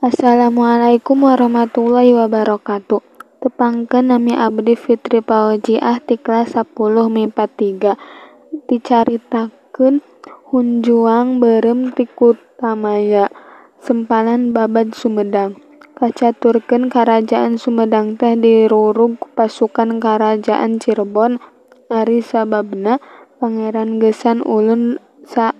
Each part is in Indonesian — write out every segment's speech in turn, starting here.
Assalamualaikum warahmatullahi wabarakatuh. Tepangkeun nami abdi Fitri Paujiah ti kelas 10 MIPA 3. Dicaritakeun Hunjuang beureum ti Kutamaya. Sempalan Babad Sumedang. Kacaturkeun karajaan Sumedang teh dirurug pasukan karajaan Cirebon ari sababna Pangeran Gessan Ulun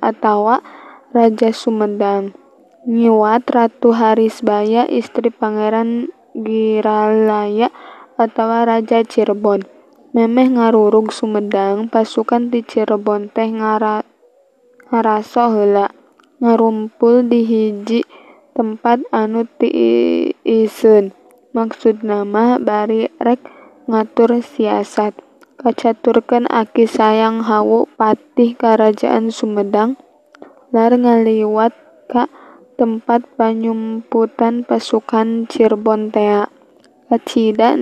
atawa Raja Sumedang ngiwat Ratu Harisbaya istri Pangeran Giralaya atawa Raja Cirebon. Memeh ngarurug Sumedang, pasukan ti Cirebon teh ngaraso heula ngarumpul di hiji tempat anu tiiseun. Maksudna mah bari rek ngatur siasat. Kacaturkeun Aki Sayang Hawu patih Karajaan Sumedang lar ngaliwat ka tempat panyumputan pasukan Cirebon tea. Kacida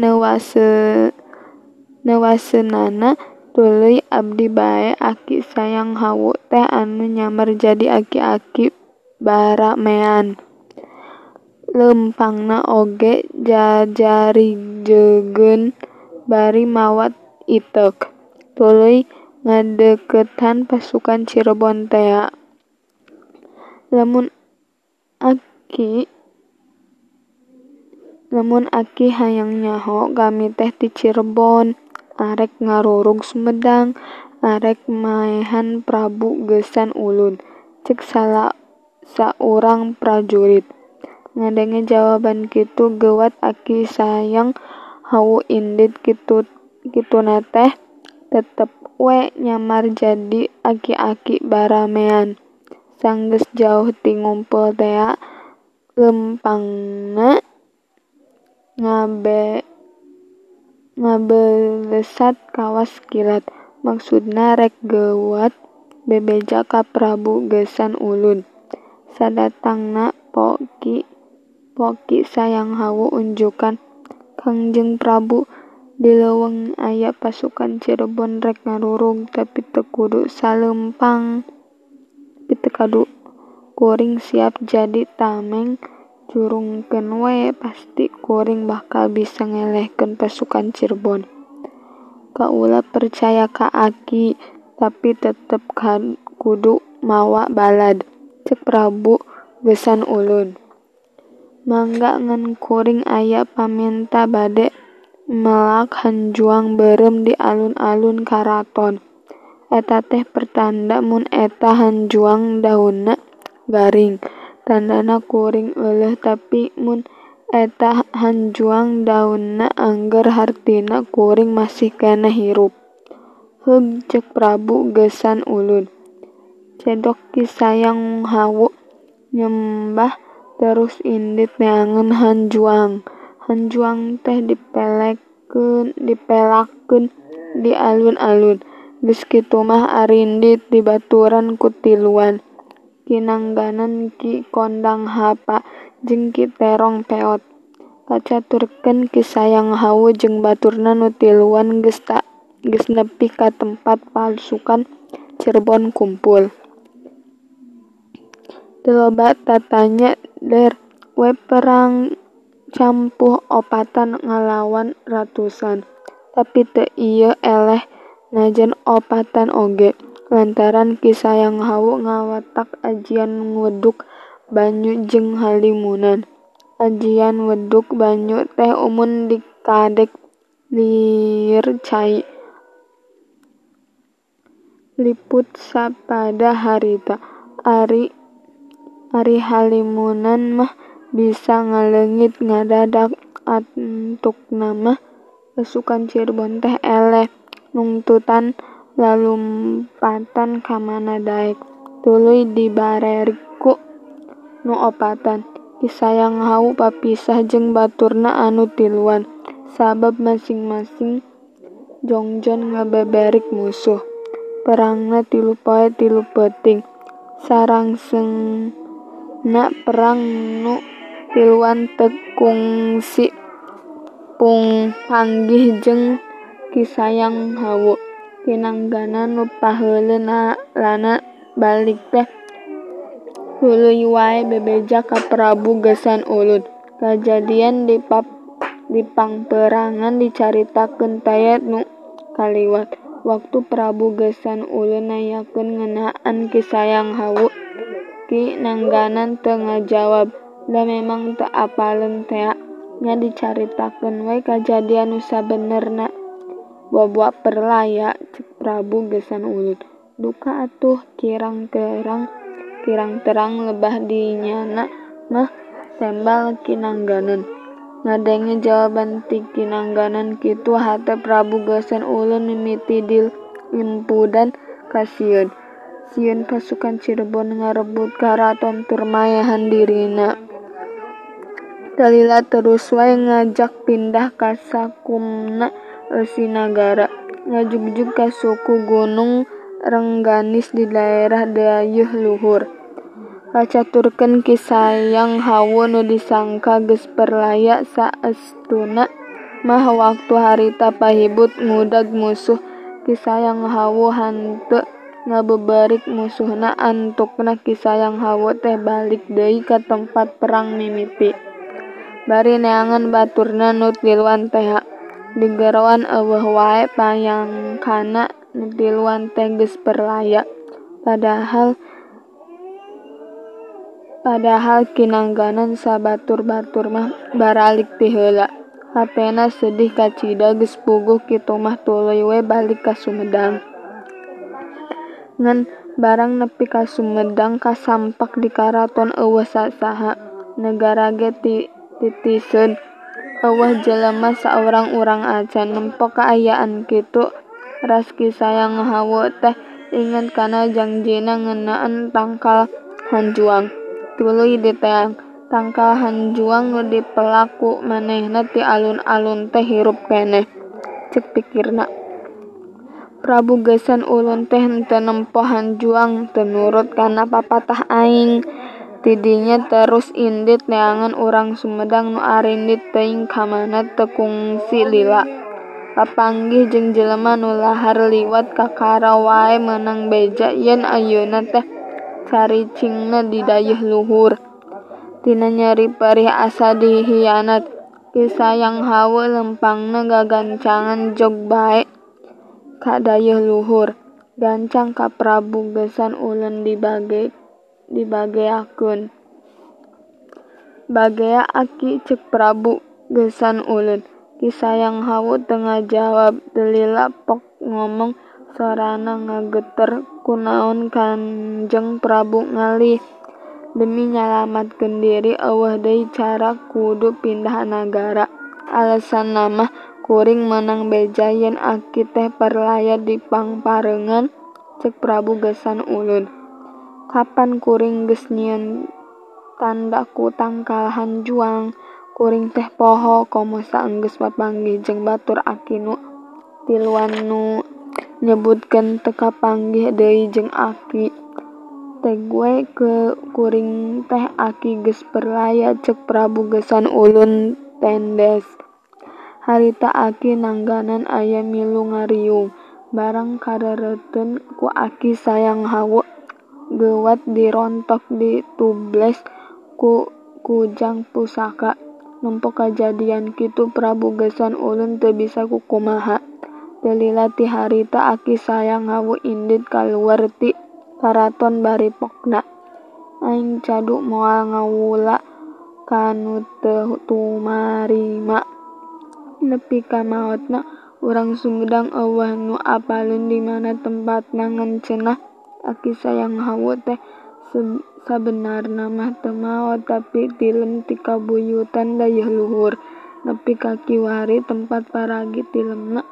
neuaseunana tuluy abdi bae Aki Sayang Hawu teh anu nyamar jadi aki-aki baramean. Leumpangna oge jajarijeugeun bari mawa Iteuk, tuluy ngadeukeuthan pasukan Cirebon tea. Lamun Aki hayang nyaho kami teh ti Cirebon, arek ngarurug Sumedang, arek maehan Prabu Gesan Ulun, ceuk saurang prajurit. Ngadenge jawaban kitu geuwat Aki Sayang Hawu indit kituna teh tetep we nyamar jadi aki-aki baramean. Sanggeus jauh ti ngumpul tea leumpangna ngabelesat kawas kilat. Maksudna rek geuwat bebeja ka Prabu Gesan Ulun. Sadatangna Poki Sayang Hawu unjukan Kangjeng Prabu di leuweung aya pasukan Cirebon rek ngarurug tapi teu kudu saleumpang. Kuring siap jadi tameng curungkeun we pasti kuring bakal bisa ngalehkeun pasukan Cirebon. Kaula percaya ka Aki, tapi tetep kudu mawa balad, ceuk Prabu Gesan Ulun. Mangga ngan kuring aya pamenta bade melak hanjuang beureum di alun-alun karaton. Eta teh pertanda mun eta hanjuang daunna garing, tandana kuring euleuh tapi mun eta hanjuang daunna angger hartina kuring masih keneh hirup. Heug ceuk Prabu Gesan Ulun. Cedok Ki Sayang Hawu nyembah terus indit neangeun hanjuang. Hanjuang teh dipelakkeun di alun-alun. Geus kitu mah arindit dibaturan ku tiluan Ki Nangganan Ki Kondang Hapa jeung Ki Terong Peot. Kacaturkeun Ki Sayang Hawu jeung baturna nu tiluan geus nepi ka tempat pasukan Cirebon kumpul. Teu loba tatanya der we perang campuh opatan ngalawan ratusan. Tapi teu ieu eleh najan opatan oge, lantaran Ki Sayang Hawu ngawatak ajian wedug banyu jeung halimunan. Ajian wedug banyu teh umum dikadek liir cai. Liput sapada harita. Ari halimunan mah bisa ngaleungit ngadadak antukna mah pasukan Cirebon teh eleh nungtutan lalumpatan ka mana daek. Tuluy dibareriku nu opatan. Ki Sayang Hawu papisah jeung baturna anu tiluan, sabab masing-masing jongjon ngabeberik musuh. Perangna tilu poe tilu peuting. Sarangsengna perang nu tiluan teu kungsi panggih jeung Ki Sayang hawu pinanggana nu paheulin lana balik teh huluy wae bebeja ka Prabu Gesan Ulun. Kajadian di pap di pangperangan dicaritakeun taya nu kaliwat. Waktu Prabu Gesan Ulun nayakeun ngeunaan kisayang hawu Ki Nangganan teu ngajawab. Da memang teu apaleun tea nya dicaritakeun we kajadian nu sabenerna. Boboa perlaya Prabu Gesan Ulun. Duka atuh kirang terang kirang terang lebah dinyana mah tembal kinangganan. Ngadenge jawaban ti kinangganan kitu hate Prabu Gesan ulun mimiti dil impudan kasieun sieun pasukan Cirebon ngarebut karaton Turmayahan dirina. Talila terus wae ngajak pindah ka sakumna Eusi Nagara ngajugjug ka suku Gunung Rengganis di daerah Dayeuh Luhur. Kacaturkeun Kisayang Hawu nu disangka geus perlaya saestuna mah waktu harita pahibut ngudag musuh Kisayang Hawu henteu ngabeberik musuhna antukna Kisayang Hawu teh balik deui ka tempat perang mimiti. Bari neangan baturna nu tiluan teh digerowan eueuh wae payangkana tiluan teh geus perlaya. Padahal padahal kinangganan sabatur-batur mah baralik ti heula. Sedih kacida geus puguh kitu mah tuluy we balik ka Sumedang. Ngan barang nepi ka Sumedang kasampak di karaton eueuh sasaha. Negara ge ti titiseun Euwah jelema saurang-urang acan nempo kaayaan kitu raski sayang hawu teh inget kana janjina ngeunaan tangkal hanjuang. Tuluy diteang. Tangkal hanjuang nu dipelaku manehna ti alun-alun teh hirup keneh. Cek pikirna. Prabu gesan Ulun teh henteu nempo hanjuang teu nurut kana papatah aing. Tidinya terus indit neangan urang Sumedang nu arindit teuing ka mana teu kungsi lila. Papanggih jeung jelema nu lahar liwat kakara wae meunang beja yen ayeuna teh caricingna di dayeuh luhur. Tina nyeri perih asa dihianat, Kisayang Hawu lempangna gagancangan jog bae ka dayeuh luhur. Gancang ka Prabu Gesan ulun dibage dibageakeun. Bagea aki cek Prabu Gesan ulun. Kisayang Hawu teu ngajawab delila pok ngomong sorana ngageter kunaon Kanjeng Prabu ngalih. Demi nyalamatkeun diri eueuh deui cara kudu pindah nagara. Alesanna mah kuring meunang beja yen aki teh perlaya di pangpareungan cek Prabu Gesan ulun. Kapan kuring geus nyieun tandaku tangkal juang. Kuring teh poho komo saenggeus papanggih jeung batur aki nu tiluan nu nyebutkeun teu kapanggih deui jeung aki. Teh gue ke kuring teh aki geus perlaya cek prabu gesan ulun tendes. Harita aki nangganan aya milu ngariung barang karereuteun ku aki sayang hawu. Geuwat dirontok ditubles ku kujang pusaka. Nempo kajadian kitu Prabu Gesan ulun teu bisa kukumaha. Delila ti harita aki Sayang Hawu indit kaluar ti karaton bari pokna. Aing cadu moal ngawula ka nu teu tumarima. Nepi ka maotna urang Sumedang eueuh nu apaleun di mana tempatna ngan cenah aki Sayang Hawu teh sabenarna mah teu maot tapi tilem ti kabuyutan dayeuh luhur. Nepi ka kiwari tempat paragi tilemna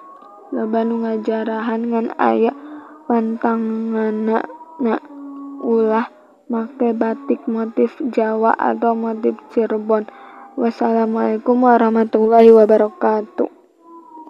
loba nu ngajarahan ngan aya pantanganna ulah make batik motif Jawa atau motif Cirebon. Wassalamualaikum warahmatullahi wabarakatuh.